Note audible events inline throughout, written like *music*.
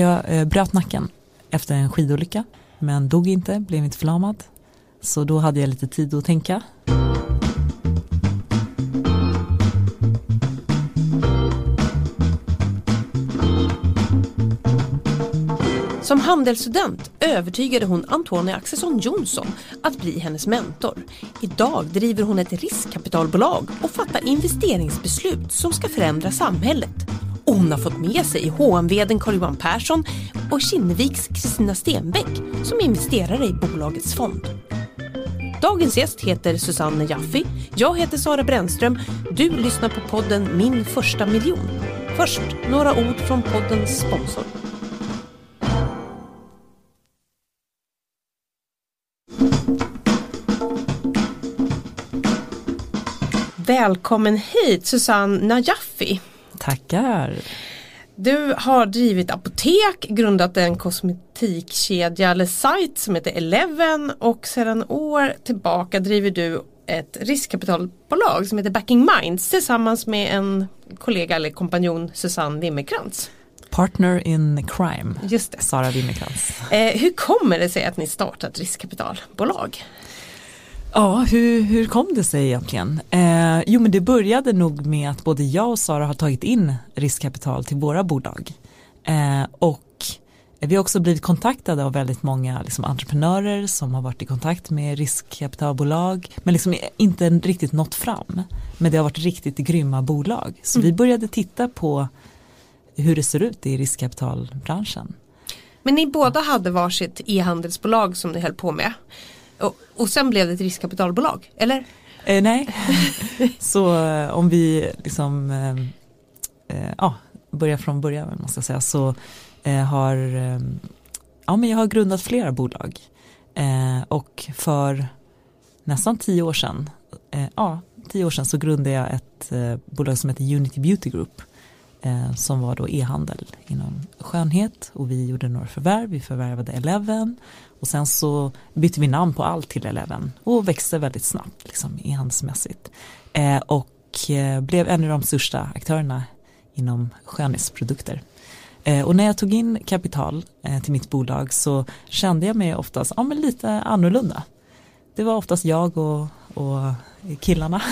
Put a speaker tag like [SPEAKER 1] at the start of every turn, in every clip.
[SPEAKER 1] Jag eh, bröt nacken efter en skidolycka men dog inte, blev inte förlamad. Så då hade jag lite tid att tänka.
[SPEAKER 2] Som handelsstudent övertygade hon Antonia Axelsson Johnson att bli hennes mentor. Idag driver hon ett riskkapitalbolag och fattar investeringsbeslut som ska förändra samhället. Och hon har fått med sig HM-vdn Carl-Johan Persson och Kinneviks Kristina Stenbeck som investerar i bolagets fond. Dagens gäst heter Susanne Jaffi. Jag heter Sara Brännström. Du lyssnar på podden Min första miljon. Först några ord från poddens sponsor. Välkommen hit Susanne Najaffi.
[SPEAKER 1] Tackar.
[SPEAKER 2] Du har drivit apotek, grundat en kosmetikkedja eller sajt som heter Eleven och sedan år tillbaka driver du ett riskkapitalbolag som heter Backing Minds tillsammans med en kollega eller kompanjon Susanne Wimmerkrantz.
[SPEAKER 1] Partner in crime,
[SPEAKER 2] Just det.
[SPEAKER 1] Sara Wimmerkrantz.
[SPEAKER 2] Eh, hur kommer det sig att ni startat riskkapitalbolag?
[SPEAKER 1] Ja, hur, hur kom det sig egentligen? Eh, jo, men det började nog med att både jag och Sara har tagit in riskkapital till våra bolag. Eh, och vi har också blivit kontaktade av väldigt många liksom, entreprenörer som har varit i kontakt med riskkapitalbolag men liksom inte riktigt nått fram. Men det har varit riktigt grymma bolag. Så
[SPEAKER 2] Mm.
[SPEAKER 1] vi började titta på hur det ser ut i riskkapitalbranschen.
[SPEAKER 2] Men ni båda hade varsitt e-handelsbolag som ni höll på med. Och, och sen blev det ett riskkapitalbolag, eller?
[SPEAKER 1] Eh, nej, *laughs* så eh, om vi liksom eh, eh, ja, börjar från början måste jag säga så har ja, men jag har grundat flera bolag. Och för nästan tio år sedan ja, tio år sedan så grundade jag ett bolag som heter Unity Beauty Group som var då e-handel inom skönhet. Och vi gjorde några förvärv, vi förvärvade Eleven och sen så bytte vi namn på allt till Eleven och växte väldigt snabbt liksom, e-handelsmässigt. Eh, och eh, blev en av de största aktörerna inom skönhetsprodukter. Eh, och när jag tog in kapital eh, till mitt bolag så kände jag mig oftast ja, men lite annorlunda. Det var oftast jag och, och killarna.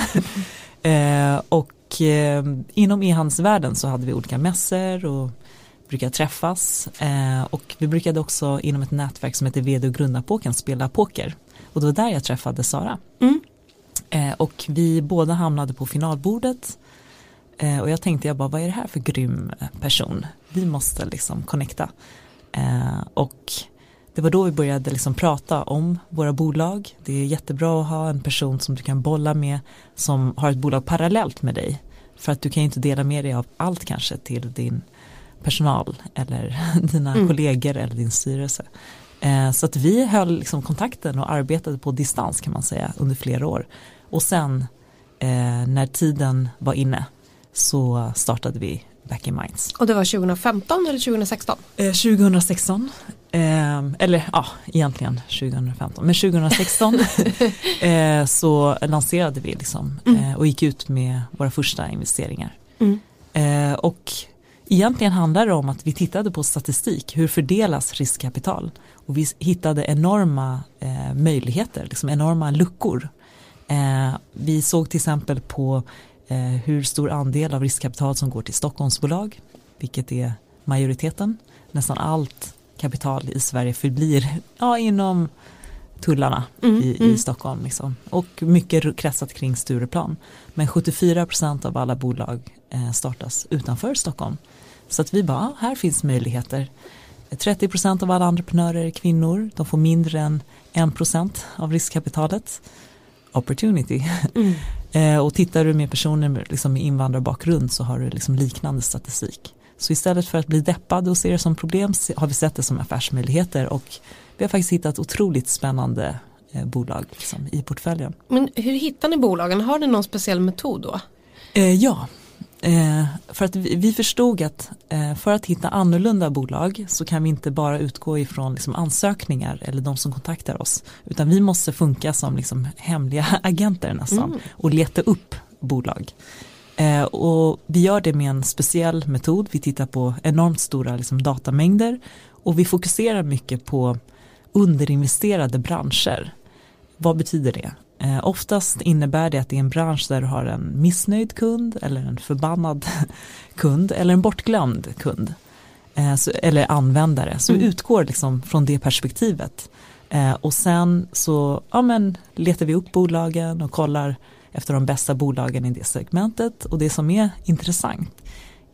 [SPEAKER 1] *laughs* eh, och eh, inom e-handelsvärlden så hade vi olika mässor och brukade träffas eh, och vi brukade också inom ett nätverk som heter VD och grundarpåken spela poker och det var där jag träffade Sara.
[SPEAKER 2] Mm.
[SPEAKER 1] Eh, och vi båda hamnade på finalbordet eh, och jag tänkte jag bara vad är det här för grym person? Vi måste liksom connecta. Eh, och det var då vi började liksom prata om våra bolag. Det är jättebra att ha en person som du kan bolla med som har ett bolag parallellt med dig. För att du kan inte dela med dig av allt kanske till din personal eller *laughs* dina
[SPEAKER 2] Mm.
[SPEAKER 1] kollegor eller din styrelse. Eh, så att vi höll liksom kontakten och arbetade på distans kan man säga under flera år. Och sen eh, när tiden var inne så startade vi Back in Minds.
[SPEAKER 2] Och det var 2015 eller 2016?
[SPEAKER 1] Eh, 2016, eh, eller ja, egentligen 2015, men 2016 *laughs* eh, så lanserade vi liksom eh, och gick ut med våra första investeringar.
[SPEAKER 2] Mm.
[SPEAKER 1] Eh, och egentligen handlar det om att vi tittade på statistik, hur fördelas riskkapital? Och vi hittade enorma eh, möjligheter, liksom enorma luckor. Eh, vi såg till exempel på eh, hur stor andel av riskkapital som går till Stockholmsbolag, vilket är majoriteten. Nästan allt kapital i Sverige förblir ja, inom tullarna
[SPEAKER 2] Mm,
[SPEAKER 1] i,
[SPEAKER 2] mm.
[SPEAKER 1] i Stockholm. Liksom. Och mycket kretsat kring Stureplan. Men 74% av alla bolag eh, startas utanför Stockholm. Så att vi bara, här finns möjligheter. 30% av alla entreprenörer är kvinnor. De får mindre än 1% av riskkapitalet. Opportunity.
[SPEAKER 2] Mm. *laughs*
[SPEAKER 1] Eh, och tittar du med personer med, liksom, med invandrarbakgrund så har du liksom liknande statistik. Så istället för att bli deppad och se det som problem har vi sett det som affärsmöjligheter och vi har faktiskt hittat otroligt spännande eh, bolag liksom, i portföljen.
[SPEAKER 2] Men hur hittar ni bolagen? Har ni någon speciell metod då?
[SPEAKER 1] Eh, ja, eh, för att vi, vi förstod att eh, för att hitta annorlunda bolag så kan vi inte bara utgå ifrån liksom, ansökningar eller de som kontaktar oss utan vi måste funka som liksom, hemliga *laughs* agenter nästan
[SPEAKER 2] Mm.
[SPEAKER 1] och leta upp bolag. Eh, och vi gör det med en speciell metod. Vi tittar på enormt stora liksom, datamängder och vi fokuserar mycket på underinvesterade branscher. Vad betyder det? Eh, oftast innebär det att det är en bransch där du har en missnöjd kund eller en förbannad *laughs* kund eller en bortglömd kund. Eh, så, eller användare. Så mm. vi utgår liksom från det perspektivet. Eh, och sen så ja, men, letar vi upp bolagen och kollar efter de bästa bolagen i det segmentet. Och det som är intressant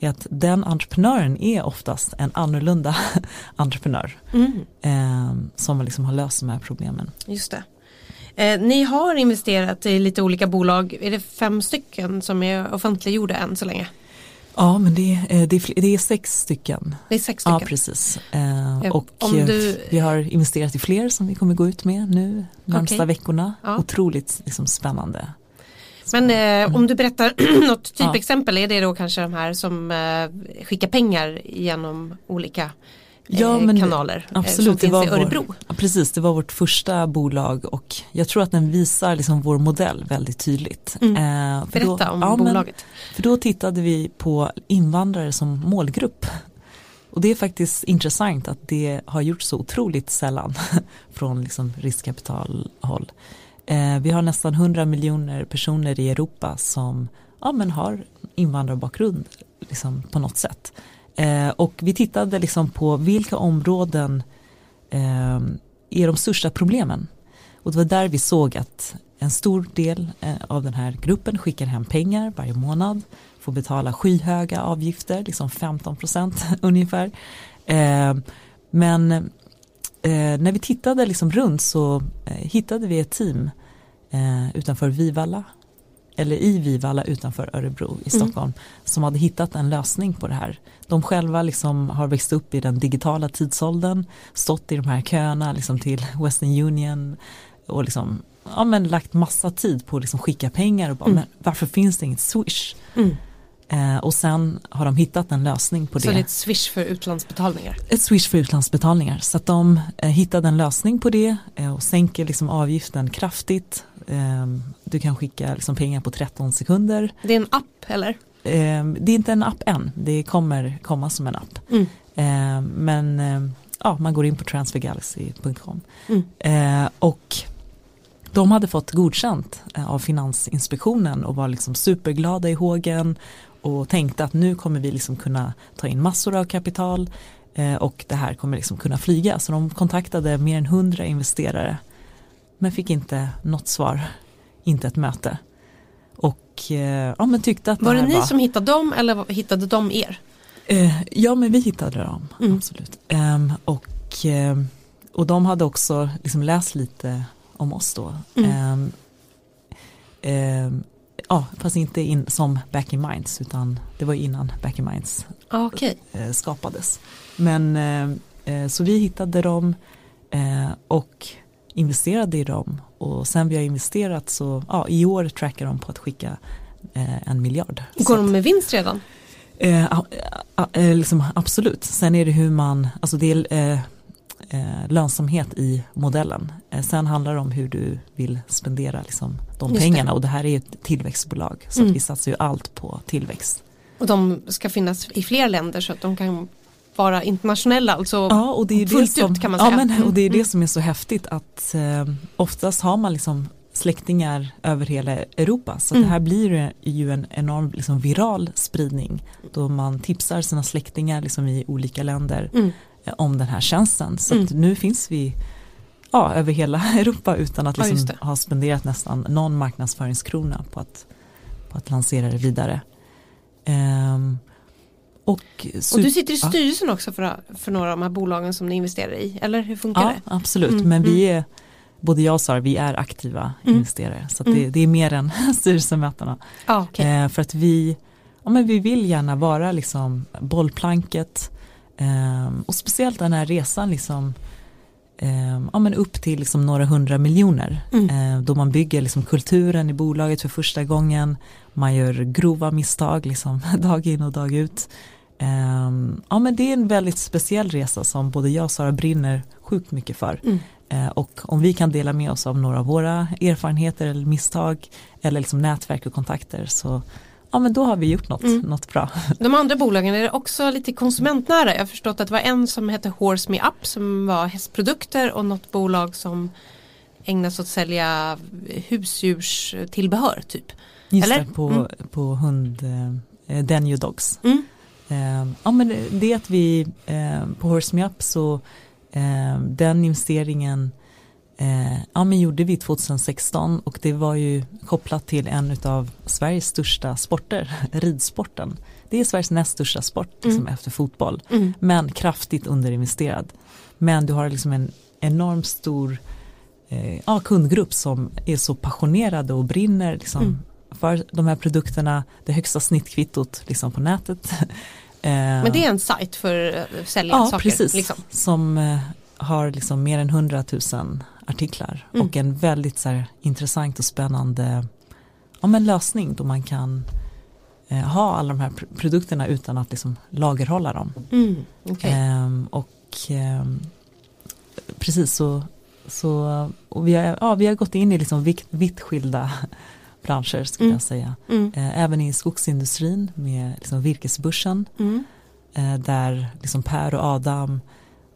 [SPEAKER 1] är att den entreprenören är oftast en annorlunda *laughs* entreprenör. Mm. Eh, som liksom har löst de här problemen.
[SPEAKER 2] Just det. Eh, ni har investerat i lite olika bolag, är det fem stycken som är offentliggjorda än så länge?
[SPEAKER 1] Ja men det, är, det, är, det är sex stycken.
[SPEAKER 2] Det är sex stycken?
[SPEAKER 1] Ja precis. Eh, och du... vi har investerat i fler som vi kommer gå ut med nu närmsta okay. veckorna. Ja. Otroligt liksom, spännande.
[SPEAKER 2] Men eh, om du berättar *clears throat* något typexempel, ja. är det då kanske de här som eh, skickar pengar genom olika ja, men, kanaler eh, absolut, som finns i Örebro.
[SPEAKER 1] Vår, precis, det var vårt första bolag och jag tror att den visar liksom vår modell väldigt tydligt.
[SPEAKER 2] Mm. Eh, Berätta då, om ja, bolaget.
[SPEAKER 1] Men, för då tittade vi på invandrare som målgrupp. Och det är faktiskt intressant att det har gjorts så otroligt sällan *laughs* från liksom riskkapitalhåll. Eh, vi har nästan 100 miljoner personer i Europa som ja, men har invandrarbakgrund liksom, på något sätt. Eh, och vi tittade liksom på vilka områden eh, är de största problemen. Och det var där vi såg att en stor del eh, av den här gruppen skickar hem pengar varje månad, får betala skyhöga avgifter, liksom 15 procent *laughs* ungefär. Eh, men när vi tittade liksom runt så eh, hittade vi ett team utanför Vivalla eller i Vivalla utanför Örebro i mm. Stockholm mm. som hade hittat en lösning på det här. De själva liksom har växt upp i den digitala tidsåldern, stått i de här köerna liksom till Western Union och liksom, ja, men lagt massa tid på att liksom skicka pengar och bara, mm. men varför finns det inget Swish? Mm. Eh, och sen har de hittat en lösning på det.
[SPEAKER 2] Så det är ett swish för utlandsbetalningar?
[SPEAKER 1] Ett swish för utlandsbetalningar. Så att de eh, hittade en lösning på det eh, och sänker liksom avgiften kraftigt. Ehm, du kan skicka liksom pengar på 13 sekunder.
[SPEAKER 2] Det är en app eller?
[SPEAKER 1] Ehm, det är inte en app än, det kommer komma som en app. Mm. Ehm, men ja, man går in på transfergalaxy.com. Mm. och de hade fått godkänt eh, av Finansinspektionen och var liksom superglada i hågen och tänkte att nu kommer vi liksom kunna ta in massor av kapital eh, och det här kommer liksom kunna flyga. Så de kontaktade mer än hundra investerare men fick inte något svar, inte ett möte. Och eh, ja, men tyckte att
[SPEAKER 2] var
[SPEAKER 1] det,
[SPEAKER 2] det ni
[SPEAKER 1] var...
[SPEAKER 2] som hittade dem eller hittade de er?
[SPEAKER 1] Eh, ja men vi hittade dem, mm. absolut. Eh, och, eh, och de hade också liksom läst lite om oss då. Mm. Ja, fast inte in, som Back in Minds utan det var innan Back in Minds
[SPEAKER 2] ah, okay.
[SPEAKER 1] Eh, skapades. Men eh, så vi hittade dem och investerade i dem och sen vi har investerat så ja, i år trackar de på att skicka eh, en miljard.
[SPEAKER 2] Går de med vinst redan?
[SPEAKER 1] Eh, eh, liksom, absolut, sen är det hur man, alltså det är eh, eh, lönsamhet i modellen. Eh, sen handlar det om hur du vill spendera liksom, de Just pengarna det. och det här är ett tillväxtbolag så mm. vi satsar ju allt på tillväxt.
[SPEAKER 2] Och de ska finnas i fler länder så att de kan vara internationella, alltså
[SPEAKER 1] ja, och det är
[SPEAKER 2] fullt
[SPEAKER 1] det som,
[SPEAKER 2] ut kan man säga.
[SPEAKER 1] Ja, men, och det är det mm. som är så häftigt att eh, oftast har man liksom släktingar över hela Europa så mm. det här blir ju en enorm liksom, viral spridning då man tipsar sina släktingar liksom, i olika länder mm. eh, om den här tjänsten så mm. nu finns vi ja, över hela *laughs* Europa utan att liksom, ja, ha spenderat nästan någon marknadsföringskrona på att, på att lansera det vidare. Um,
[SPEAKER 2] och, och, du sitter i styrelsen ja. också för, för några av de här bolagen som ni investerar i, eller hur funkar
[SPEAKER 1] ja,
[SPEAKER 2] det?
[SPEAKER 1] Absolut, mm, men vi mm. är, både jag och Sara, vi är aktiva mm. investerare. Så det, mm. det, är mer än *laughs* styrelsemötena.
[SPEAKER 2] Ah, okay.
[SPEAKER 1] eh, för att vi, ja, men vi vill gärna vara liksom bollplanket eh, och speciellt den här resan liksom eh, ja, men upp till liksom några hundra miljoner. Mm. Eh, då man bygger liksom kulturen i bolaget för första gången. Man gör grova misstag liksom, *laughs* dag in och dag ut. Eh, ja, men det är en väldigt speciell resa som både jag och Sara brinner sjukt mycket för. Mm. Eh, och om vi kan dela med oss av några av våra erfarenheter eller misstag eller liksom nätverk och kontakter så ja men då har vi gjort något,
[SPEAKER 2] Mm.
[SPEAKER 1] något bra.
[SPEAKER 2] De andra bolagen är också lite konsumentnära. Jag har förstått att det var en som hette Horse Me Up som var hästprodukter och något bolag som ägnar sig åt att sälja husdjurstillbehör typ.
[SPEAKER 1] Just
[SPEAKER 2] Eller?
[SPEAKER 1] det, på,
[SPEAKER 2] Mm.
[SPEAKER 1] på hund, eh, Denio Dogs.
[SPEAKER 2] Mm.
[SPEAKER 1] Eh, ja men det- att vi eh, på Horse Me Up så eh, den investeringen eh, ja, men gjorde vi 2016 och det var ju kopplat till en av Sveriges största sporter, *laughs* ridsporten. Det är Sveriges näst största sport liksom,
[SPEAKER 2] Mm.
[SPEAKER 1] efter fotboll
[SPEAKER 2] Mm.
[SPEAKER 1] men kraftigt underinvesterad. Men du har liksom en enormt stor eh, ja, kundgrupp som är så passionerade och brinner liksom,
[SPEAKER 2] Mm.
[SPEAKER 1] för de här produkterna, det högsta snittkvittot liksom, på nätet. *laughs* Eh,
[SPEAKER 2] Men det är en sajt för att sälja
[SPEAKER 1] ja,
[SPEAKER 2] saker.
[SPEAKER 1] precis,
[SPEAKER 2] Liksom.
[SPEAKER 1] som eh, har liksom mer än 100 000 artiklar
[SPEAKER 2] Mm.
[SPEAKER 1] och en väldigt så här, intressant och spännande ja, men lösning då man kan eh, ha alla de här pr- produkterna utan att liksom lagerhålla dem.
[SPEAKER 2] Mm. okej.
[SPEAKER 1] Ehm, och ehm, precis så, så och vi, har, ja, vi har gått in i liksom vitt, vitt skilda *laughs* branscher skulle
[SPEAKER 2] Mm.
[SPEAKER 1] jag säga.
[SPEAKER 2] Mm.
[SPEAKER 1] Eh, även i skogsindustrin med liksom virkesbörsen
[SPEAKER 2] Mm.
[SPEAKER 1] eh, där liksom Per och Adam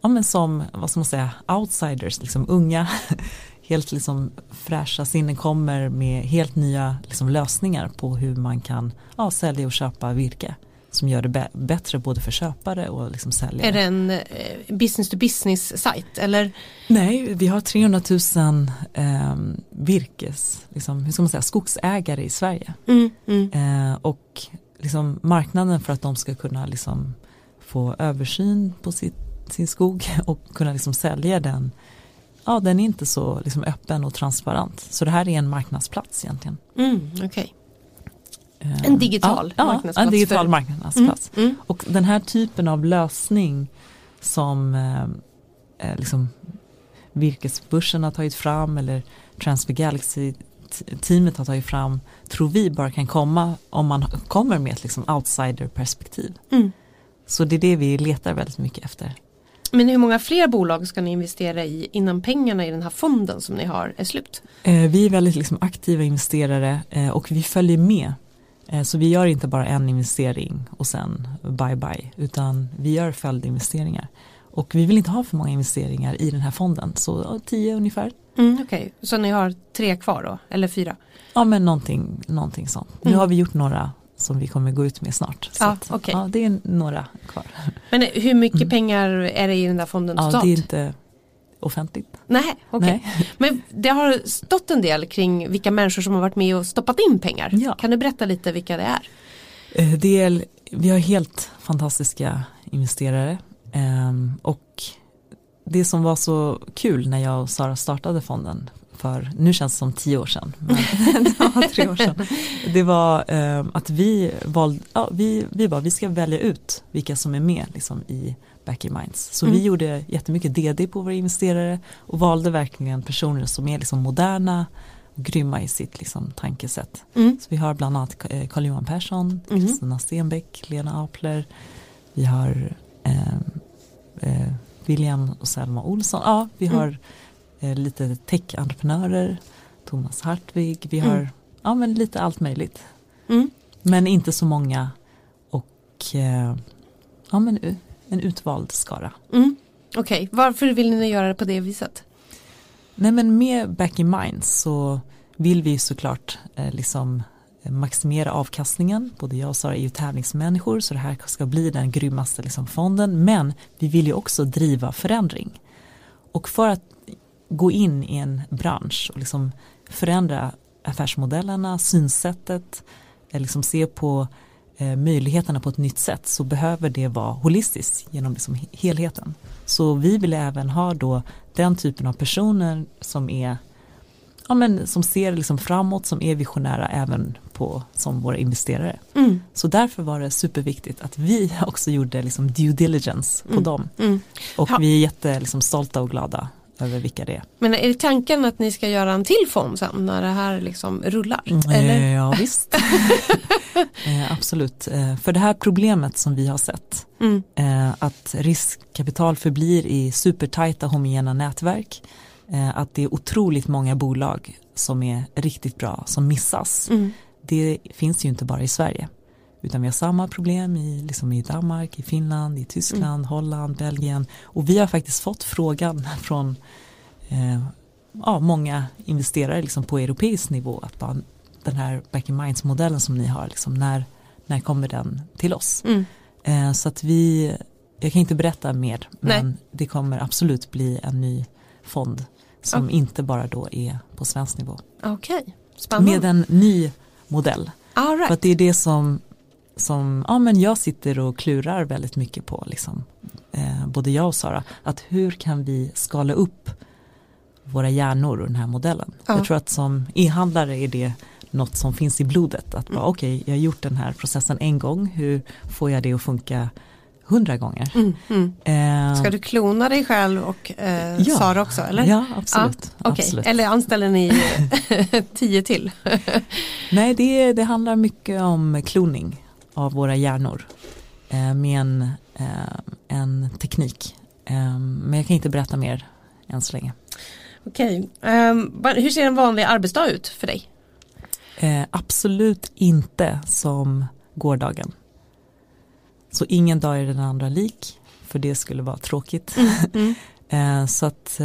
[SPEAKER 1] ja, men som vad ska man säga outsiders, liksom unga *laughs* helt liksom fräscha sinnen kommer med helt nya liksom lösningar på hur man kan ja, sälja och köpa virke som gör det bä- bättre både för köpare och liksom säljare.
[SPEAKER 2] Är det en eh, business to business sajt eller?
[SPEAKER 1] Nej, vi har 300 000 eh, virkes, liksom, hur ska man säga, skogsägare i Sverige.
[SPEAKER 2] Mm. Mm.
[SPEAKER 1] Eh, och liksom marknaden för att de ska kunna liksom få översyn på sitt, sin skog *laughs* och kunna liksom sälja den. Ja, den är inte så liksom öppen och transparent. Så det här är en marknadsplats egentligen.
[SPEAKER 2] Mm. okej.
[SPEAKER 1] Eh,
[SPEAKER 2] En digital
[SPEAKER 1] ja,
[SPEAKER 2] marknadsplats
[SPEAKER 1] Ja, en digital
[SPEAKER 2] för-
[SPEAKER 1] marknadsplats.
[SPEAKER 2] Mm.
[SPEAKER 1] Och den här typen av lösning som eh, eh, liksom virkesbörsen har tagit fram eller Transfer Galaxy teamet har tagit fram tror vi bara kan komma om man kommer med ett liksom outsider-perspektiv.
[SPEAKER 2] Mm.
[SPEAKER 1] Så det är det vi letar väldigt mycket efter.
[SPEAKER 2] Men hur många fler bolag ska ni investera i innan pengarna i den här fonden som ni har är slut?
[SPEAKER 1] Eh, vi är väldigt liksom aktiva investerare eh, och vi följer med. Eh, så vi gör inte bara en investering och sen bye bye utan vi gör följdinvesteringar. Och vi vill inte ha för många investeringar i den här fonden så tio ungefär.
[SPEAKER 2] Mm, Okej, så ni har tre kvar då, eller fyra?
[SPEAKER 1] Ja men någonting, någonting sånt. Nu
[SPEAKER 2] Mm.
[SPEAKER 1] har vi gjort några som vi kommer gå ut med snart. Så
[SPEAKER 2] Ja,
[SPEAKER 1] att, ja, det är några kvar.
[SPEAKER 2] Men hur mycket
[SPEAKER 1] Mm.
[SPEAKER 2] pengar är det i den där fonden
[SPEAKER 1] Ja,
[SPEAKER 2] totalt?
[SPEAKER 1] det är inte offentligt.
[SPEAKER 2] Nej, okej.
[SPEAKER 1] Nej. *laughs*
[SPEAKER 2] Men det har stått en del kring vilka människor som har varit med och stoppat in pengar.
[SPEAKER 1] Ja.
[SPEAKER 2] Kan du berätta lite vilka det är?
[SPEAKER 1] Eh, Det är, vi har helt fantastiska investerare ehm, och det som var så kul när jag och Sara startade fonden för, nu känns det som tio år sedan, men *laughs* det var tre år sedan. *laughs* Det var ehm, att vi valde, ja, vi, vi bara, vi ska välja ut vilka som är med liksom, i Back in Minds. Så
[SPEAKER 2] Mm.
[SPEAKER 1] vi gjorde jättemycket DD på våra investerare och valde verkligen personer som är liksom moderna och grymma i sitt liksom, tankesätt.
[SPEAKER 2] Mm.
[SPEAKER 1] Så vi har bland annat eh, Carl-Johan Persson,
[SPEAKER 2] Mhm.
[SPEAKER 1] Kristina Stenbeck, Lena Apler. Vi har eh, eh, William och Selma Olsson. Ja, vi
[SPEAKER 2] Mm.
[SPEAKER 1] har eh, lite tech-entreprenörer. Thomas Hartvig. Vi
[SPEAKER 2] Mm.
[SPEAKER 1] har ja, men lite allt möjligt.
[SPEAKER 2] Mm.
[SPEAKER 1] Men inte så många. Och eh, ja, men en utvald skara.
[SPEAKER 2] Mm. Okej, varför vill ni göra det på det viset?
[SPEAKER 1] Nej men med Back in Mind så vill vi såklart eh, liksom maximera avkastningen. Både jag och Sara är ju tävlingsmänniskor så det här ska bli den grymmaste liksom, fonden. Men vi vill ju också driva förändring. Och för att gå in i en bransch och liksom förändra affärsmodellerna, synsättet, eh, liksom se på eh, möjligheterna på ett nytt sätt så behöver det vara holistiskt genom liksom he- helheten. Så vi vill även ha då den typen av personer som är ja, men som ser liksom framåt, som är visionära även på, som våra investerare.
[SPEAKER 2] Mm.
[SPEAKER 1] Så därför var det superviktigt att vi *laughs* också gjorde liksom due diligence på
[SPEAKER 2] Mm.
[SPEAKER 1] dem.
[SPEAKER 2] Mm.
[SPEAKER 1] Och
[SPEAKER 2] Ja.
[SPEAKER 1] vi är jätte liksom, och glada över vilka det är.
[SPEAKER 2] Men är det tanken att ni ska göra en till fond sen när det här liksom rullar?
[SPEAKER 1] Eh,
[SPEAKER 2] Eller?
[SPEAKER 1] Ja visst. *laughs* eh, absolut. Eh, för det här problemet som vi har sett,
[SPEAKER 2] Mm.
[SPEAKER 1] eh, att riskkapital förblir i supertajta homogena nätverk, att det är otroligt många bolag som är riktigt bra som missas.
[SPEAKER 2] Mm.
[SPEAKER 1] det finns ju inte bara i Sverige. Utan vi har samma problem i, liksom i Danmark, i Finland, i Tyskland, mm. Holland, Belgien. Och vi har faktiskt fått frågan *laughs* från eh, ja, många investerare liksom på europeisk nivå. Att bara, den här back in minds modellen som ni har, liksom, när, när kommer den till oss? Mm. Eh, så att vi, jag kan inte berätta mer, men Nej. det kommer absolut bli en ny fond som okay. inte bara då är på svensk nivå.
[SPEAKER 2] Okej, okay. spännande.
[SPEAKER 1] Med en ny modell.
[SPEAKER 2] Right.
[SPEAKER 1] För att det är det som, som ja, men jag sitter och klurar väldigt mycket på, liksom, eh, både jag och Sara, att hur kan vi skala upp våra hjärnor och den här modellen. Ja. Jag tror att som e-handlare är det något som finns i blodet. Att bara mm. okej, okay, jag har gjort den här processen en gång, hur får jag det att funka hundra gånger. Mm,
[SPEAKER 2] mm. Eh, Ska du klona dig själv och eh, ja, Sara också? Eller?
[SPEAKER 1] Ja, absolut.
[SPEAKER 2] Ah, okay. absolut. Eller anställer ni *laughs* tio till?
[SPEAKER 1] Nej, det, det handlar mycket om kloning av våra hjärnor eh, med en, eh, en teknik. Eh, men jag kan inte berätta mer än så länge.
[SPEAKER 2] Okej, okay. hur ser en vanlig arbetsdag ut för dig?
[SPEAKER 1] Absolut inte som gårdagen. Så ingen dag är den andra lik, för det skulle vara tråkigt. Mm, mm. *laughs* så att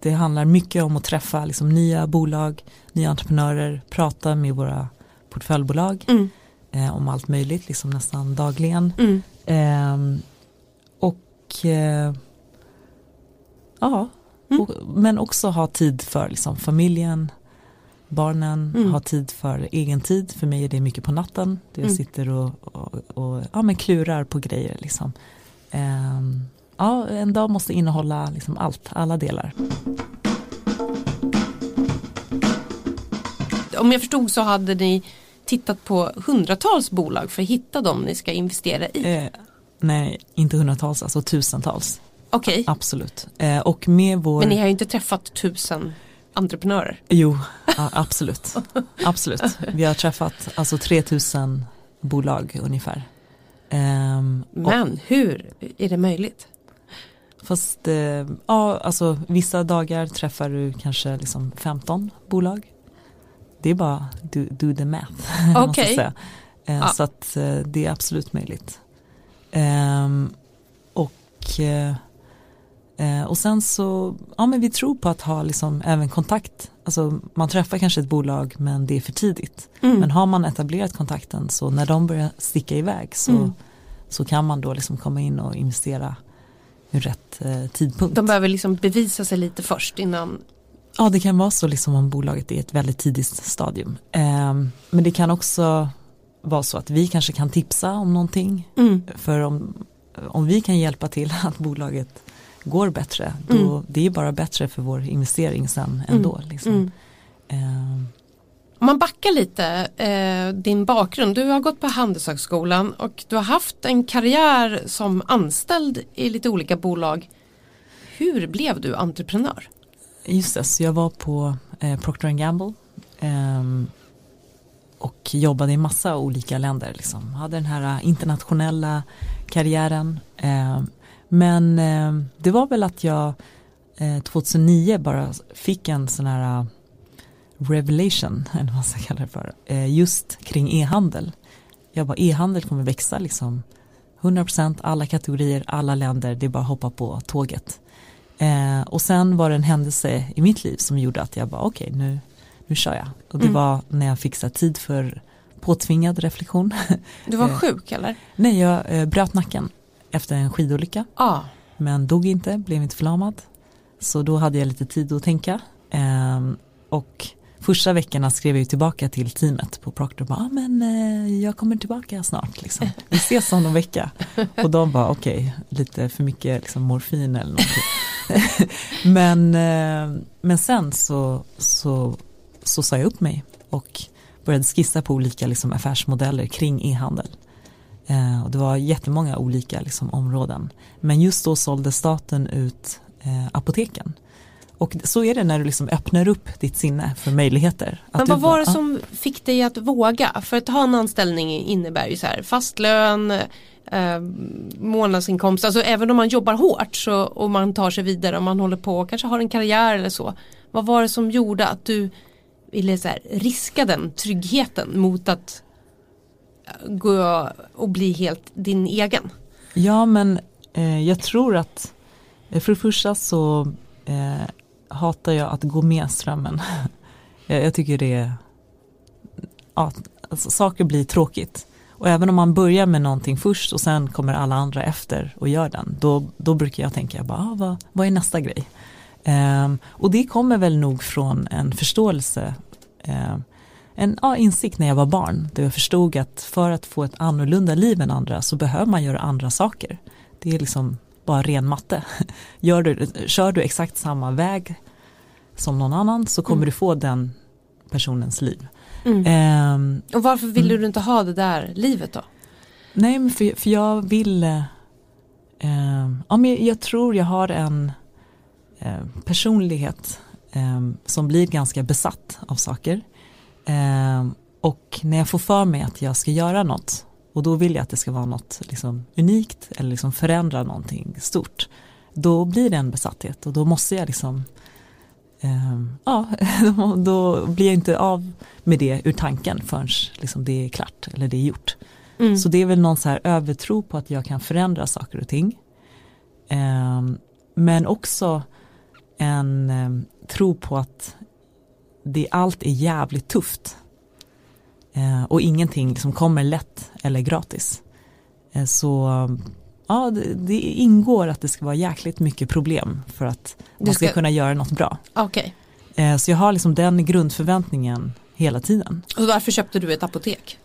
[SPEAKER 1] det handlar mycket om att träffa liksom, nya bolag, nya entreprenörer, prata med våra portföljbolag mm. Eh, om allt möjligt, liksom nästan dagligen. Mm. Ehm, och eh, ja, Mm. Och, men också ha tid för liksom, familjen, barnen, mm. ha tid för egen tid. För mig är det mycket på natten. Där jag mm. sitter och, och, och, ja, men klurar på grejer. Liksom. Um, ja, en dag måste innehålla liksom allt, alla delar.
[SPEAKER 2] Om jag förstod så hade ni tittat på hundratals bolag för att hitta dem ni ska investera i? Eh,
[SPEAKER 1] nej, inte hundratals, alltså tusentals.
[SPEAKER 2] Okej. Okay.
[SPEAKER 1] Absolut. Eh, och med vår...
[SPEAKER 2] Men ni har ju inte träffat tusen entreprenörer.
[SPEAKER 1] Jo, absolut. *laughs* absolut. Vi har träffat alltså 3000 bolag ungefär.
[SPEAKER 2] Um, Men hur är det möjligt?
[SPEAKER 1] Fast eh, ja, alltså vissa dagar träffar du kanske liksom 15 bolag. Det är bara do, do the math. *laughs*
[SPEAKER 2] Okay.
[SPEAKER 1] Eh, ja. Så att eh, det är absolut möjligt. Um, och eh, Eh, och sen så, ja men vi tror på att ha liksom även kontakt. Alltså man träffar kanske ett bolag men det är för tidigt. Mm. Men har man etablerat kontakten så när de börjar sticka iväg så, mm. så kan man då liksom komma in och investera i rätt eh, tidpunkt.
[SPEAKER 2] De behöver liksom bevisa sig lite först innan
[SPEAKER 1] Ja det kan vara så liksom om bolaget är ett väldigt tidigt stadium. Eh, men det kan också vara så att vi kanske kan tipsa om någonting. Mm. För om, om vi kan hjälpa till *laughs* att bolaget går bättre, då, mm. det är bara bättre för vår investering sen ändå. Mm. Liksom. Mm.
[SPEAKER 2] Eh. Om man backar lite, eh, din bakgrund, du har gått på Handelshögskolan och du har haft en karriär som anställd i lite olika bolag. Hur blev du entreprenör?
[SPEAKER 1] Just det, så jag var på eh, Procter Gamble eh, och jobbade i massa olika länder. Liksom. Hade den här eh, internationella karriären. Eh, men eh, det var väl att jag eh, 2009 bara fick en sån här eh, revelation, *laughs* eller vad man ska kalla det för, eh, just kring e-handel. Jag bara, e-handel kommer växa liksom 100% alla kategorier, alla länder, det är bara att hoppa på tåget. Eh, och sen var det en händelse i mitt liv som gjorde att jag bara, okej okay, nu, nu kör jag. Och det mm. var när jag fick tid för påtvingad reflektion. *laughs*
[SPEAKER 2] Du var eh, sjuk eller?
[SPEAKER 1] Nej, jag eh, bröt nacken efter en skidolycka.
[SPEAKER 2] Ah.
[SPEAKER 1] Men dog inte, blev inte förlamad. Så då hade jag lite tid att tänka. Ehm, och första veckorna skrev jag tillbaka till teamet på Procter och bara, ah, men eh, jag kommer tillbaka snart. Liksom. *laughs* Vi ses om någon vecka. Och de bara, okej, okay, lite för mycket liksom, morfin eller någonting. *laughs* men, eh, men sen så, så, så sa jag upp mig och började skissa på olika liksom, affärsmodeller kring e-handel. Eh, och det var jättemånga olika liksom, områden. Men just då sålde staten ut eh, apoteken. Och så är det när du liksom öppnar upp ditt sinne för möjligheter.
[SPEAKER 2] Men vad var det som fick dig att våga? För att ha en anställning innebär ju så här fast lön, eh, månadsinkomst, alltså även om man jobbar hårt så, och man tar sig vidare och man håller på och kanske har en karriär eller så. Vad var det som gjorde att du ville så här, riska den tryggheten mot att eh, gå och bli helt din egen.
[SPEAKER 1] Ja men eh, jag tror att eh, för det första så eh, hatar jag att gå med strömmen. *laughs* jag, jag, tycker det är, ja, alltså, saker blir tråkigt. Och även om man börjar med någonting först och sen kommer alla andra efter och gör den, då, då brukar jag tänka, bara, ah, vad, vad är nästa grej? Um, och det kommer väl nog från en förståelse, um, en ja, insikt när jag var barn, där jag förstod att för att få ett annorlunda liv än andra så behöver man göra andra saker. Det är liksom bara ren matte. *laughs* Gör du, kör du exakt samma väg som någon annan så kommer mm. du få den personens liv.
[SPEAKER 2] Mm. Um, och varför ville mm. du inte ha det där livet då?
[SPEAKER 1] Nej, men för, för jag vill, uh, ja, men jag tror jag har en uh, personlighet um, som blir ganska besatt av saker. Um, och när jag får för mig att jag ska göra något och då vill jag att det ska vara något liksom, unikt eller liksom förändra någonting stort. Då blir det en besatthet och då måste jag liksom eh, ja, *laughs* då blir jag inte av med det ur tanken förrän liksom det är klart eller det är gjort. Mm. Så det är väl någon så här övertro på att jag kan förändra saker och ting. Eh, men också en eh, tro på att det, allt är jävligt tufft. Eh, och ingenting liksom kommer lätt eller gratis. Eh, så ja, det, det, ingår att det ska vara jäkligt mycket problem för att man ska, ska kunna göra något bra.
[SPEAKER 2] Okay.
[SPEAKER 1] Eh, så jag har liksom den grundförväntningen hela tiden.
[SPEAKER 2] Och varför köpte du ett apotek?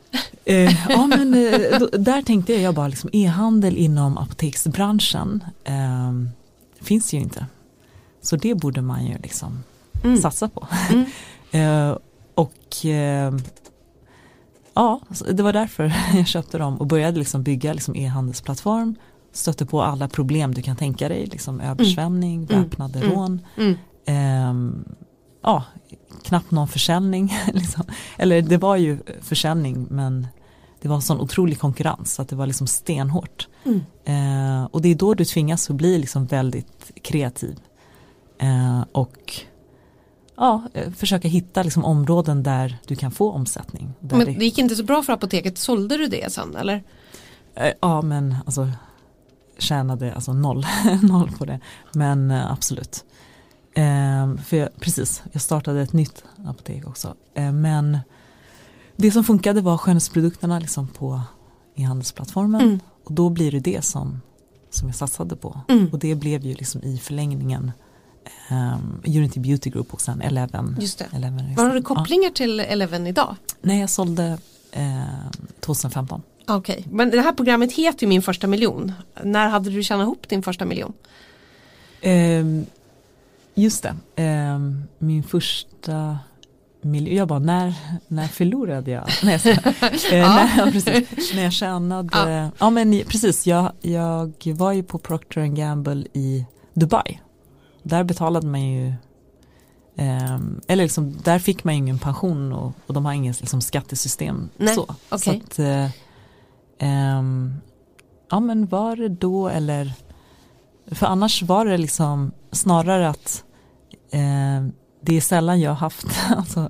[SPEAKER 1] Eh, *laughs* ja men eh, då, där tänkte jag, jag bara liksom e-handel inom apoteksbranschen eh, finns ju inte. Så det borde man ju liksom mm. satsa på. Mm. *laughs* Och ja, det var därför *laughs* jag köpte dem och började liksom bygga liksom e-handelsplattform stötte på alla problem du kan tänka dig, liksom översvämning, mm. väpnade mm. rån, mm. Eh, ja, knappt någon försäljning, *laughs* liksom. eller det var ju försäljning men det var en sån otrolig konkurrens så att det var liksom stenhårt. Mm. Eh, och det är då du tvingas att bli liksom väldigt kreativ. Eh, och ja, eh, försöka hitta liksom områden där du kan få omsättning.
[SPEAKER 2] men det gick inte så bra för apoteket, sålde du det sen eller?
[SPEAKER 1] Eh, ja men alltså tjänade alltså noll, *laughs* noll på det. Men eh, absolut. Eh, för jag, precis, jag startade ett nytt apotek också. Men det som funkade var skönhetsprodukterna liksom på e-handelsplattformen. Mm. Och då blir det det som, som jag satsade på. Mm. Och det blev ju liksom i förlängningen um, Unity Beauty Group och sen Eleven.
[SPEAKER 2] Just det. Eleven Var har du kopplingar ja. till Eleven idag?
[SPEAKER 1] Nej, jag sålde eh, 2015.
[SPEAKER 2] Okej, okay. men det här programmet heter ju Min första miljon. När hade du tjänat ihop din första miljon?
[SPEAKER 1] Um, just det, um, min första miljon, jag bara när, när förlorade jag? Nej, jag uh, *laughs* ja. när, precis, när jag tjänade, ja, ja men precis, jag, jag var ju på Procter Gamble i Dubai. Där betalade man ju Um, eller liksom, där fick man ingen pension och, och de har inget liksom, skattesystem.
[SPEAKER 2] Nej,
[SPEAKER 1] så.
[SPEAKER 2] Okay.
[SPEAKER 1] så att, uh, Um, ja men var det då eller för annars var det liksom snarare att eh, det är sällan jag har haft *laughs* alltså,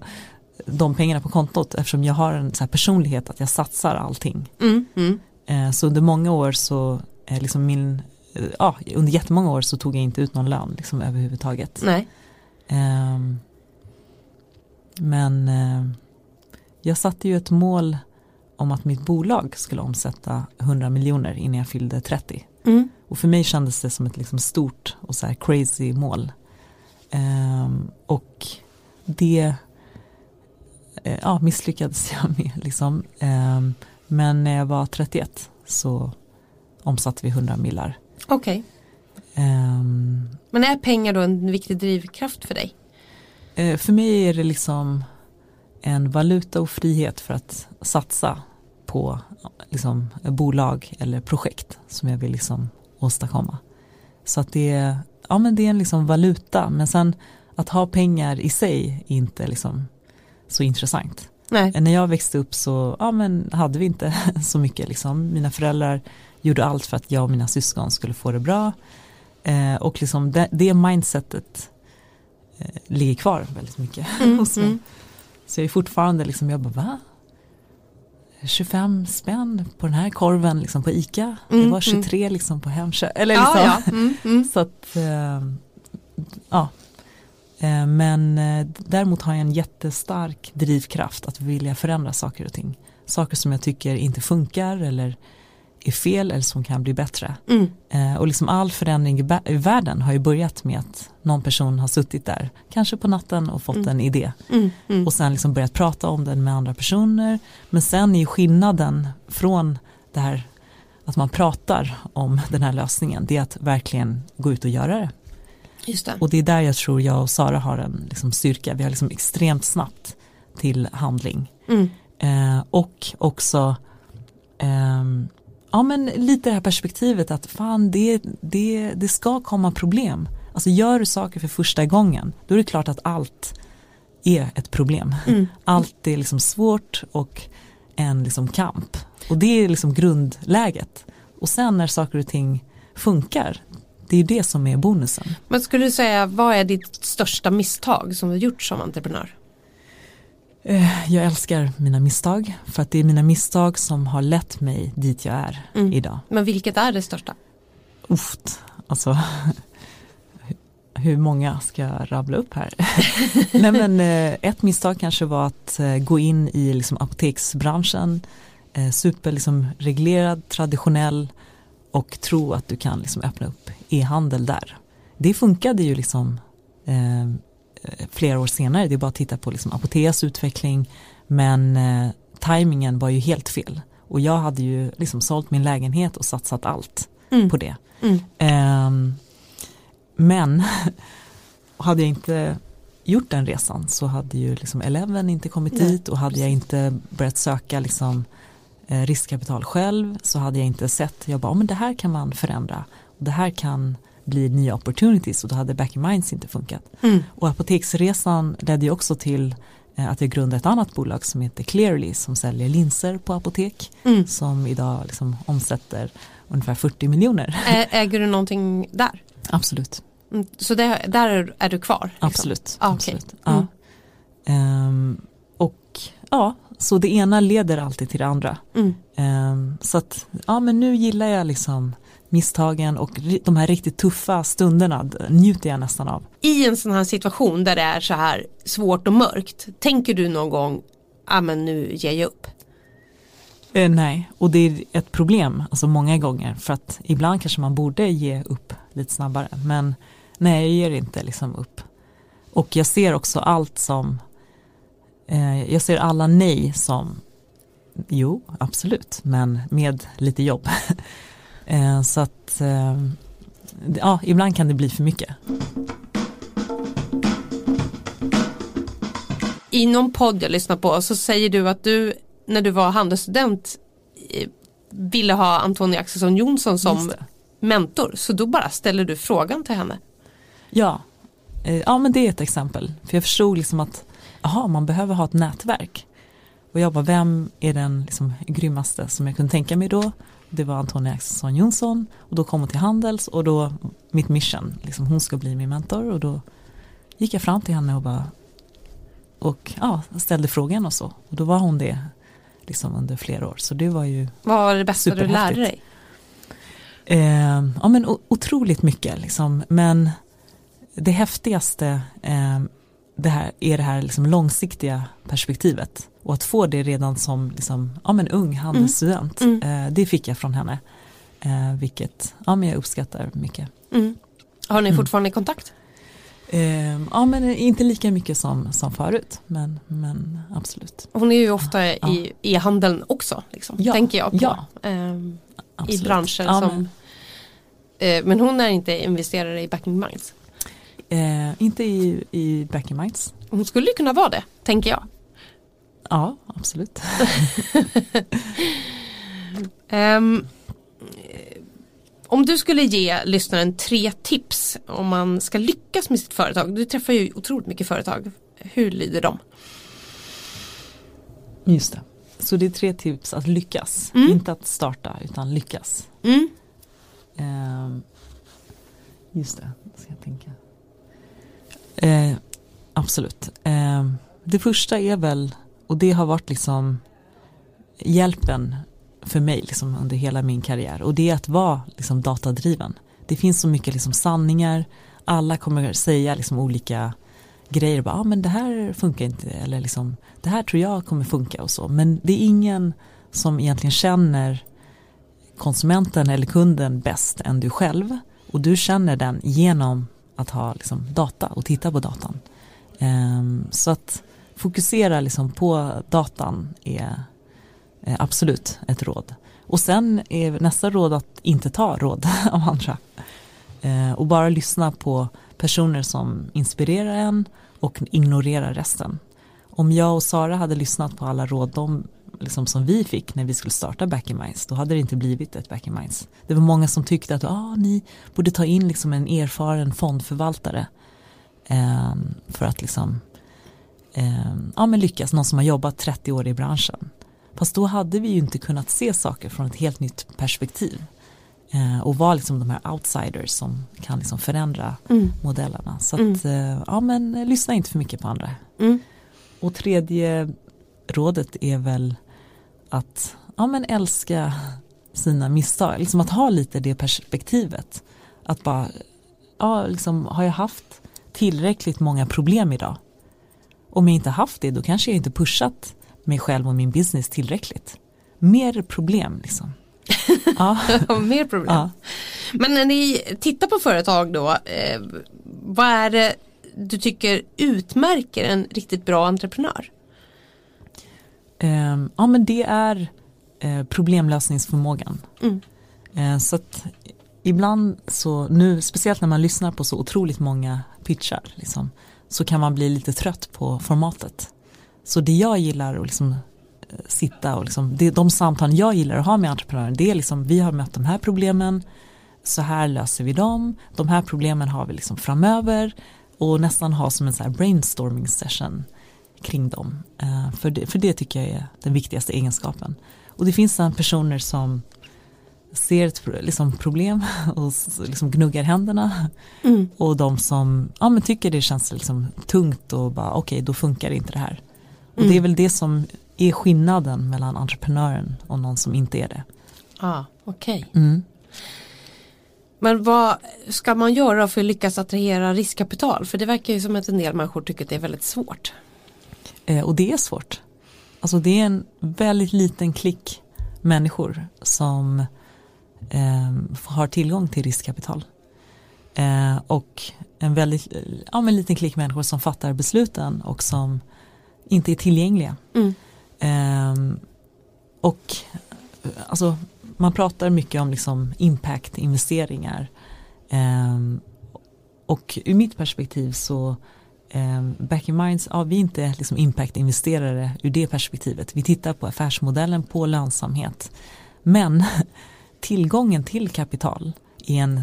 [SPEAKER 1] de pengarna på kontot eftersom jag har en så personlighet att jag satsar allting. Mm, mm. Eh, så under många år så eh, liksom min, eh, ja under jättemånga år så tog jag inte ut någon lön liksom överhuvudtaget.
[SPEAKER 2] Nej.
[SPEAKER 1] Ehm, men eh, jag satte ju ett mål om att mitt bolag skulle omsätta 100 miljoner innan jag fyllde 30. Mm. Och för mig kändes det som ett liksom stort och så crazy mål. Um, och det uh, ja, misslyckades *laughs* jag med. Liksom. Um, men när jag var 31 så omsatte vi 100 millar.
[SPEAKER 2] Okej. Okay. Um, ehm. men är pengar då en viktig drivkraft för dig?
[SPEAKER 1] Uh, för mig är det liksom en valuta och frihet för att satsa på liksom, bolag eller projekt som jag vill liksom åstadkomma. Så att det är, ja, men det är en liksom valuta men sen att ha pengar i sig är inte liksom så intressant.
[SPEAKER 2] Nej.
[SPEAKER 1] När jag växte upp så ja, men hade vi inte *laughs* så mycket. Liksom. Mina föräldrar gjorde allt för att jag och mina syskon skulle få det bra. Eh, och liksom det, det mindsetet eh, ligger kvar väldigt mycket *laughs*
[SPEAKER 2] mm, hos mig. Mm.
[SPEAKER 1] Så jag är fortfarande liksom, jag bara va? 25 spänn på den här korven liksom på ICA.
[SPEAKER 2] Mm,
[SPEAKER 1] det var 23 liksom på Hemköp. Eller
[SPEAKER 2] Ja,
[SPEAKER 1] liksom.
[SPEAKER 2] ja. Mm, mm.
[SPEAKER 1] Så att, eh, ja. Eh, Men eh, däremot har jag en jättestark drivkraft att vilja förändra saker och ting. Saker som jag tycker inte funkar eller är fel eller som kan bli bättre.
[SPEAKER 2] Mm.
[SPEAKER 1] Eh, Och liksom all förändring i i världen har ju börjat med att någon person har suttit där, kanske på natten och fått
[SPEAKER 2] Mm.
[SPEAKER 1] en idé.
[SPEAKER 2] Mm. Mm.
[SPEAKER 1] Och sen liksom börjat prata om den med andra personer. Men sen är ju skillnaden från det här att man pratar om *laughs* den här lösningen, det är att verkligen gå ut och göra det.
[SPEAKER 2] Det.
[SPEAKER 1] Och det är där jag tror jag och Sara har en liksom styrka. Vi har liksom extremt snabbt till handling.
[SPEAKER 2] Mm.
[SPEAKER 1] Eh, och också ehm, ja, men lite det här perspektivet att fan det, det, det ska komma problem. Alltså gör du saker för första gången då är det klart att allt är ett problem.
[SPEAKER 2] Mm.
[SPEAKER 1] Allt är liksom svårt och en liksom kamp. Och det är liksom grundläget. Och sen när saker och ting funkar, det är det som är bonusen.
[SPEAKER 2] Men skulle du säga, vad är ditt största misstag som du gjort som entreprenör?
[SPEAKER 1] Eh, Jag älskar mina misstag för att det är mina misstag som har lett mig dit jag är
[SPEAKER 2] Mm.
[SPEAKER 1] idag.
[SPEAKER 2] Men vilket är det största?
[SPEAKER 1] Uft, alltså *laughs* hur många ska jag rabbla upp här? *laughs* Nej men eh, ett misstag kanske var att eh, gå in i liksom apoteksbranschen, eh, super liksom reglerad, traditionell och tro att du kan liksom öppna upp e-handel där. Det funkade ju liksom flera år senare, det är bara att titta på liksom Apoteas utveckling. Men eh, tajmingen var ju helt fel. Och jag hade ju liksom sålt min lägenhet och satsat allt
[SPEAKER 2] Mm.
[SPEAKER 1] på det.
[SPEAKER 2] Mm.
[SPEAKER 1] Ehm, men *laughs* hade jag inte gjort den resan så hade ju liksom Eleven inte kommit
[SPEAKER 2] Nej,
[SPEAKER 1] dit. Och hade jag inte börjat söka liksom eh, riskkapital själv så hade jag inte sett, jag bara, "Ja, men det här kan man förändra. Det här kan bli nya opportunities och då hade Back in Minds inte funkat.
[SPEAKER 2] Mm.
[SPEAKER 1] Och apoteksresan ledde ju också till eh, att jag grundade ett annat bolag som heter Clearly som säljer linser på apotek
[SPEAKER 2] Mm.
[SPEAKER 1] som idag liksom omsätter ungefär 40 miljoner.
[SPEAKER 2] Äger du någonting där?
[SPEAKER 1] Absolut.
[SPEAKER 2] Mm. Så det, där är, du kvar? liksom?
[SPEAKER 1] Absolut.
[SPEAKER 2] Ah, okej.
[SPEAKER 1] absolut. Ja. Ehm, och ja, så det ena leder alltid till det andra.
[SPEAKER 2] Mm.
[SPEAKER 1] Ehm, så att, ja men nu gillar jag liksom misstagen och de här riktigt tuffa stunderna njuter jag nästan av.
[SPEAKER 2] I en sån här situation där det är så här svårt och mörkt, tänker du någon gång, ja men nu ger jag upp?
[SPEAKER 1] Eh, nej, och det är ett problem, alltså många gånger, för att ibland kanske man borde ge upp lite snabbare, men nej, jag ger inte liksom upp. Och jag ser också allt som, eh, jag ser alla nej som, jo, absolut, men med lite jobb. *laughs* eh, så att, eh, ja, ibland kan det bli för mycket.
[SPEAKER 2] I någon podd jag lyssnar på så säger du att du när du var handelsstudent eh, ville ha Antonia Axelsson Jonsson som mentor så då bara ställer du frågan till henne.
[SPEAKER 1] Ja, eh, ja men det är ett exempel. För jag förstod liksom att aha, man behöver ha ett nätverk. Och jag bara, vem är den liksom grymmaste som jag kunde tänka mig då? Det var Antonia Axelsson Jonsson och då kom hon till Handels och då mitt mission, liksom, hon ska bli min mentor och då gick jag fram till henne och bara och ja, ställde frågan och så. Och då var hon det liksom under flera år. Så det var ju
[SPEAKER 2] Vad var det bästa du lärde dig?
[SPEAKER 1] Eh, ja men otroligt mycket liksom. Men det häftigaste eh, det här, är det här liksom långsiktiga perspektivet. Och att få det redan som liksom, ja, men ung handelsstudent.
[SPEAKER 2] Mm.
[SPEAKER 1] Eh, det fick jag från henne. Eh, vilket ja, men jag uppskattar mycket.
[SPEAKER 2] Mm. Har ni
[SPEAKER 1] Mm.
[SPEAKER 2] fortfarande kontakt?
[SPEAKER 1] Eh, ja men inte lika mycket som, som förut. Men, men absolut.
[SPEAKER 2] Hon är ju ofta
[SPEAKER 1] Ja.
[SPEAKER 2] i e-handeln också, liksom,
[SPEAKER 1] Ja,
[SPEAKER 2] tänker jag på.
[SPEAKER 1] ja.
[SPEAKER 2] Ehm, I branscher som eh, men hon är inte investerare i Backing Minds.
[SPEAKER 1] Eh, inte i, i Back in Minds.
[SPEAKER 2] Hon skulle kunna vara det, tänker jag.
[SPEAKER 1] Ja absolut. *laughs*
[SPEAKER 2] Eh, om du skulle ge lyssnaren tre tips om man ska lyckas med sitt företag. Du träffar ju otroligt mycket företag. Hur lyder de?
[SPEAKER 1] Just det. Så det är tre tips att lyckas.
[SPEAKER 2] Mm.
[SPEAKER 1] Inte att starta utan lyckas.
[SPEAKER 2] Mm.
[SPEAKER 1] Ehm, just det, ska jag tänka. Eh, absolut. Eh, det första är väl, och det har varit liksom hjälpen för mig liksom under hela min karriär och det är att vara liksom datadriven. Det finns så mycket liksom sanningar, alla kommer säga liksom olika grejer, bara, ah, men det här funkar inte eller liksom, det här tror jag kommer funka och så. Men det är ingen som egentligen känner konsumenten eller kunden bäst än du själv och du känner den genom att ha liksom, data och titta på datan. Ehm, så att fokusera liksom på datan är eh, absolut ett råd. Och sen är nästa råd att inte ta råd *laughs* av andra. Ehm, och bara lyssna på personer som inspirerar en och ignorera resten. Om jag och Sara hade lyssnat på alla råd de, liksom som vi fick när vi skulle starta Back in Minds, då hade det inte blivit ett Back in Minds. Det var många som tyckte att ah, ni borde ta in liksom en erfaren fondförvaltare eh, för att liksom, eh, ja, men lyckas, någon som har jobbat 30 år i branschen. Fast då hade vi ju inte kunnat se saker från ett helt nytt perspektiv. Eh, och vara liksom de här outsiders som kan liksom förändra mm. modellerna. Så att, mm. eh, ja men eh, lyssna inte för mycket på andra. Mm. Och tredje rådet är väl att ja, men älska sina misstag. Liksom att ha lite det perspektivet. Att bara, ja, liksom, har jag haft tillräckligt många problem idag? Om jag inte haft det, då kanske jag inte pushat mig själv och min business tillräckligt. Mer problem liksom. *laughs*
[SPEAKER 2] ja. Mer problem. Ja. Men när ni tittar på företag då, eh, vad är det du tycker utmärker en riktigt bra entreprenör?
[SPEAKER 1] Eh, ja men det är eh, problemlösningsförmågan. Mm. Eh, så att ibland så nu, speciellt när man lyssnar på så otroligt många pitchar, liksom, så kan man bli lite trött på formatet. Så det jag gillar att liksom eh, sitta och liksom, det, de samtal jag gillar att ha med entreprenörer det är liksom vi har mött de här problemen så här löser vi dem de här problemen har vi liksom framöver och nästan ha som en så brainstorming session kring dem uh, för, det, för det tycker jag är den viktigaste egenskapen och det finns personer som ser ett liksom, problem *laughs* och liksom gnuggar händerna mm. och de som ja, men tycker det känns liksom tungt och bara okej okay, då funkar inte det här och mm. det är väl det som är skillnaden mellan entreprenören och någon som inte är det.
[SPEAKER 2] ah, okej. Okay. Mm. Men vad ska man göra för att lyckas attrahera riskkapital? För det verkar ju som att en del människor tycker att det är väldigt svårt.
[SPEAKER 1] Eh, och det är svårt. Alltså det är en väldigt liten klick människor som eh, har tillgång till riskkapital. Eh, och en väldigt ja, men liten klick människor som fattar besluten och som inte är tillgängliga. Mm. Um, och alltså, man pratar mycket om liksom impact-investeringar. Um, och ur mitt perspektiv så Back in Minds, ja, vi är inte liksom impact-investerare ur det perspektivet. Vi tittar på affärsmodellen, på lönsamhet. Men *laughs* tillgången till kapital är en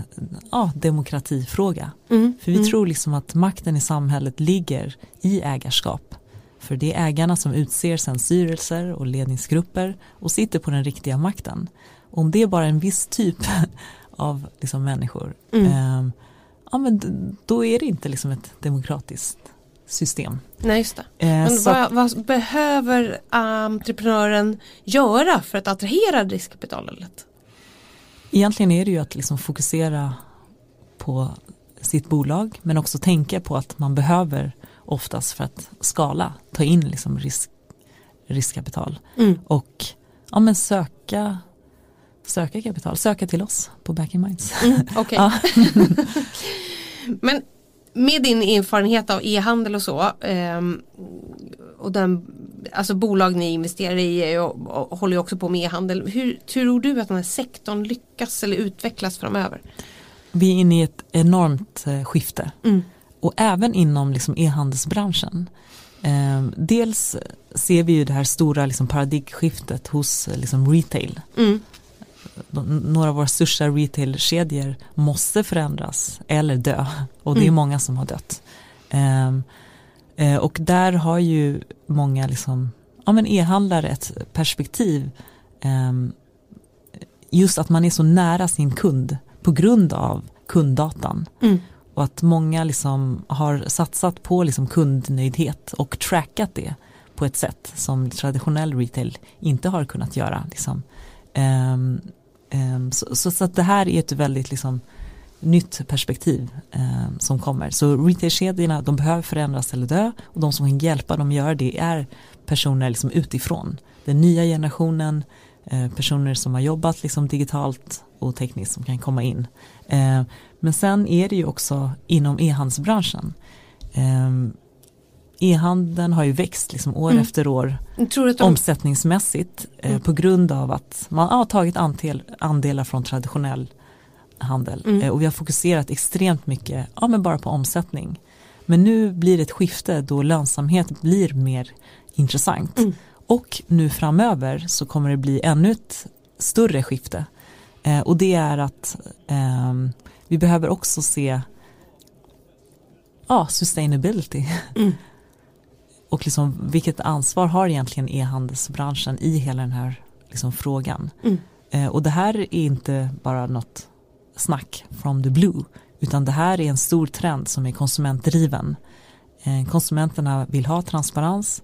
[SPEAKER 1] ja, demokratifråga. Mm, För vi mm. tror liksom att makten i samhället ligger i ägarskap. För det är ägarna som utser sen styrelser och ledningsgrupper och sitter på den riktiga makten. Om det är bara en viss typ *laughs* av liksom människor, mm. eh, ja, men då är det inte liksom ett demokratiskt system.
[SPEAKER 2] Nej, just det. Eh, men vad, vad, behöver entreprenören göra för att attrahera riskkapitalet?
[SPEAKER 1] Egentligen är det ju att liksom fokusera på sitt bolag men också tänka på att man behöver oftast för att skala, ta in liksom risk, riskkapital mm. och ja, men söka, söka kapital, söka till oss på Back in Minds. Mm,
[SPEAKER 2] okay. *laughs* men med din erfarenhet av e-handel och så eh, och den, alltså bolag ni investerar i och, och håller också på med e-handel. Hur tror du att den här sektorn lyckas eller utvecklas framöver?
[SPEAKER 1] Vi är inne i ett enormt eh, skifte. Mm och även inom liksom e-handelsbranschen. Eh, dels ser vi ju det här stora liksom paradigmskiftet hos liksom retail. Mm. Några av våra största retailkedjor måste förändras eller dö och det är mm. många som har dött. Eh, eh, och där har ju många liksom, ja men e-handlare ett perspektiv ehm, just att man är så nära sin kund på grund av kunddatan. Mm. och att många liksom har satsat på liksom kundnöjdhet och trackat det på ett sätt som traditionell retail inte har kunnat göra. Liksom. Um, um, Ehm, så, så, så, att det här är ett väldigt liksom, nytt perspektiv eh, som kommer. Så retailkedjorna de behöver förändras eller dö och de som kan hjälpa dem att göra det är personer liksom utifrån. Den nya generationen, eh, personer som har jobbat liksom digitalt och tekniskt som kan komma in. Eh, men sen är det ju också inom e-handelsbranschen ehm, e-handeln har ju växt liksom år mm. efter år de... omsättningsmässigt eh, mm. på grund av att man har tagit andel, andelar från traditionell handel mm. eh, och vi har fokuserat extremt mycket ja, men bara på omsättning. Men nu blir det ett skifte då lönsamhet blir mer intressant mm. och nu framöver så kommer det bli ännu ett större skifte eh, och det är att ehm, vi behöver också se ja, sustainability. Mm och liksom, vilket ansvar har egentligen e-handelsbranschen i hela den här liksom, frågan. Mm. Eh, och det här är inte bara något snack from the blue utan det här är en stor trend som är konsumentdriven. Eh, konsumenterna vill ha transparens,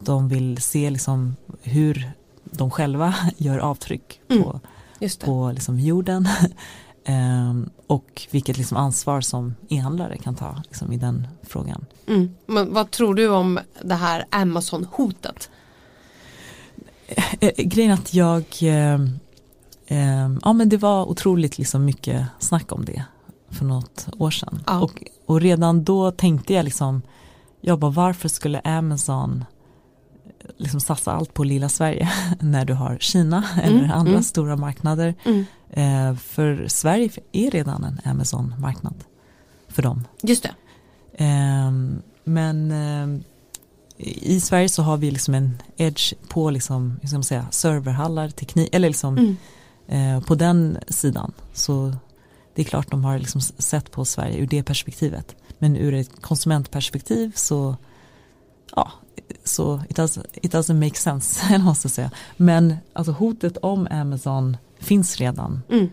[SPEAKER 1] de vill se liksom hur de själva *laughs* gör avtryck på, mm. på liksom jorden Um, *laughs* och vilket liksom ansvar som e-handlare kan ta liksom, i den frågan.
[SPEAKER 2] Mm. Men vad tror du om det här Amazon-hotet?
[SPEAKER 1] Eh, eh, grejen att jag, eh, eh, ja men det var otroligt liksom mycket snack om det för något år sedan. Ja. Och, och redan då tänkte jag liksom, jag bara varför skulle Amazon liksom satsa allt på lilla Sverige *laughs* när du har Kina *laughs* eller mm, andra mm. stora marknader. Mm. Eh, för Sverige är redan en Amazon-marknad för dem.
[SPEAKER 2] Just det.
[SPEAKER 1] Eh, men eh, i Sverige så har vi liksom en edge på liksom, hur ska man säga, serverhallar, teknik, eller liksom mm. Eh, på den sidan. Så det är klart de har liksom sett på Sverige ur det perspektivet. Men ur ett konsumentperspektiv så ja, så it, does, it doesn't make sense, *laughs* måste säga. Men alltså hotet om Amazon finns redan. Mm.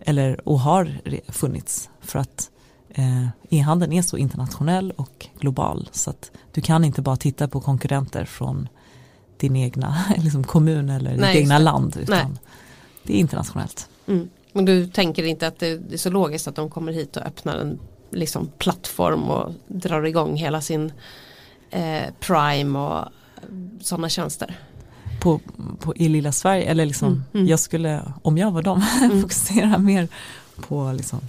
[SPEAKER 1] Eller och har funnits. För att eh, e-handeln är så internationell och global. Så att du kan inte bara titta på konkurrenter från din egna *laughs* liksom kommun eller Nej, ditt egna land. Utan Nej. det är internationellt.
[SPEAKER 2] Mm. Men du tänker inte att det är så logiskt att de kommer hit och öppnar en liksom, plattform och drar igång hela sin eh, Prime och sådana tjänster?
[SPEAKER 1] På, på, I lilla Sverige, eller liksom, mm, mm. jag skulle, om jag var dem, *laughs* mm. fokusera mer på liksom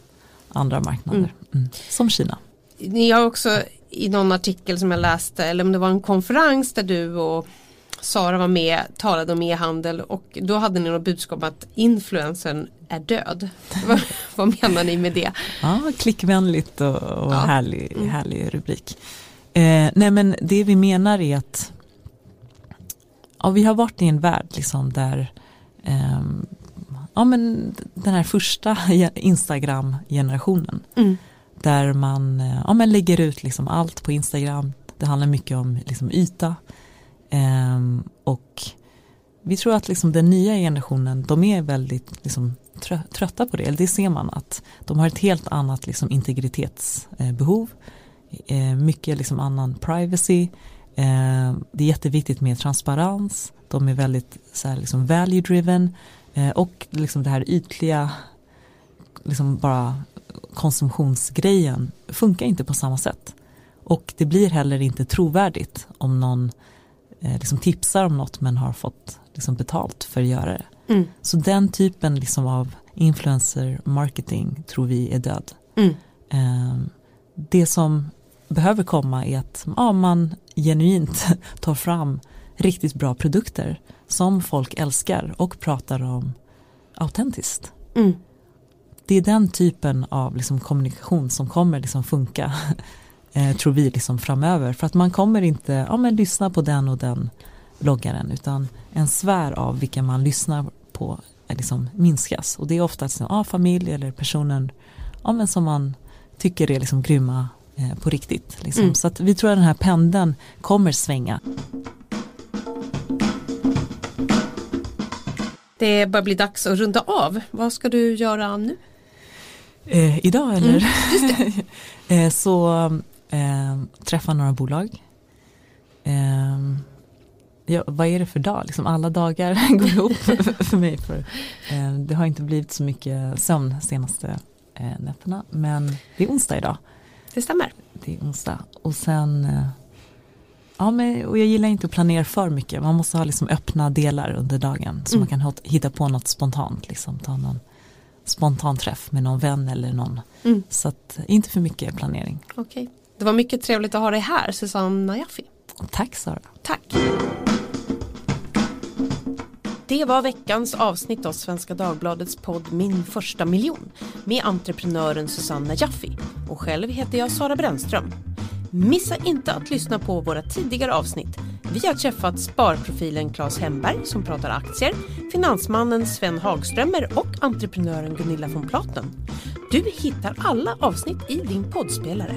[SPEAKER 1] andra marknader, mm. Mm. som Kina.
[SPEAKER 2] Ni har också i någon artikel som jag läste, eller om det var en konferens där du och Sara var med, talade om e-handel och då hade ni något budskap att influensen är död. *laughs* vad, vad menar ni med det?
[SPEAKER 1] Ja, klickvänligt och, och ja. härlig, härlig rubrik. Eh, nej men det vi menar är att ja, vi har varit i en värld liksom där eh, ja, men den här första *laughs* Instagram-generationen mm. där man, eh, ja, men lägger ut liksom allt på Instagram. Det handlar mycket om liksom yta eh, och vi tror att liksom den nya generationen de är väldigt liksom trötta på det. Eller det ser man att de har ett helt annat liksom integritetsbehov. Eh, mycket liksom annan privacy. Eh, det är jätteviktigt med transparens. De är väldigt så här, liksom value driven. Eh, och liksom det här ytliga, liksom bara konsumtionsgrejen funkar inte på samma sätt. Och det blir heller inte trovärdigt om någon eh, liksom tipsar om något men har fått liksom betalt för att göra det. Mm. Så den typen liksom av influencer marketing tror vi är död. Mm. Eh, det som behöver komma är att ja, man genuint *laughs* tar fram riktigt bra produkter som folk älskar och pratar om autentiskt. Mm. Det är den typen av liksom kommunikation som kommer liksom funka *laughs* eh, tror vi liksom framöver för att man kommer inte ja, men lyssna på den och den bloggaren utan en sfär av vilka man lyssnar på liksom minskas och det är ofta liksom, ja, familj eller personen ja, men som man tycker är liksom grymma Eh, på riktigt. Liksom. Mm. Så att vi tror att den här pendeln kommer svänga.
[SPEAKER 2] Det börjar bli dags att runda av. Vad ska du göra nu?
[SPEAKER 1] Eh, idag eller? Mm, *laughs* eh, så eh, träffa några bolag. Eh, ja, vad är det för dag? Liksom alla dagar *laughs* går ihop *laughs* för mig. För, eh, det har inte blivit så mycket sömn senaste eh, nätterna. Men det är onsdag idag.
[SPEAKER 2] Det stämmer.
[SPEAKER 1] Det är onsdag. Och sen eh, Ja, men, och jag gillar inte att planera för mycket. Man måste ha liksom öppna delar under dagen. Så mm. man kan hitta på något spontant. Liksom, ta någon spontan träff med någon vän eller någon. Mm. Så att, inte för mycket planering.
[SPEAKER 2] Okej. Okay. Det var mycket trevligt att ha dig här, Susanne Jaffi.
[SPEAKER 1] Tack Sara.
[SPEAKER 2] Tack. Det var veckans avsnitt av Svenska Dagbladets podd Min första miljon med entreprenören Susanna Jaffi och själv heter jag Sara Brännström. Missa inte att lyssna på våra tidigare avsnitt. Vi har träffat sparprofilen Claes Hemberg som pratar aktier, finansmannen Sven Hagströmer och entreprenören Gunilla von Platen. Du hittar alla avsnitt i din poddspelare.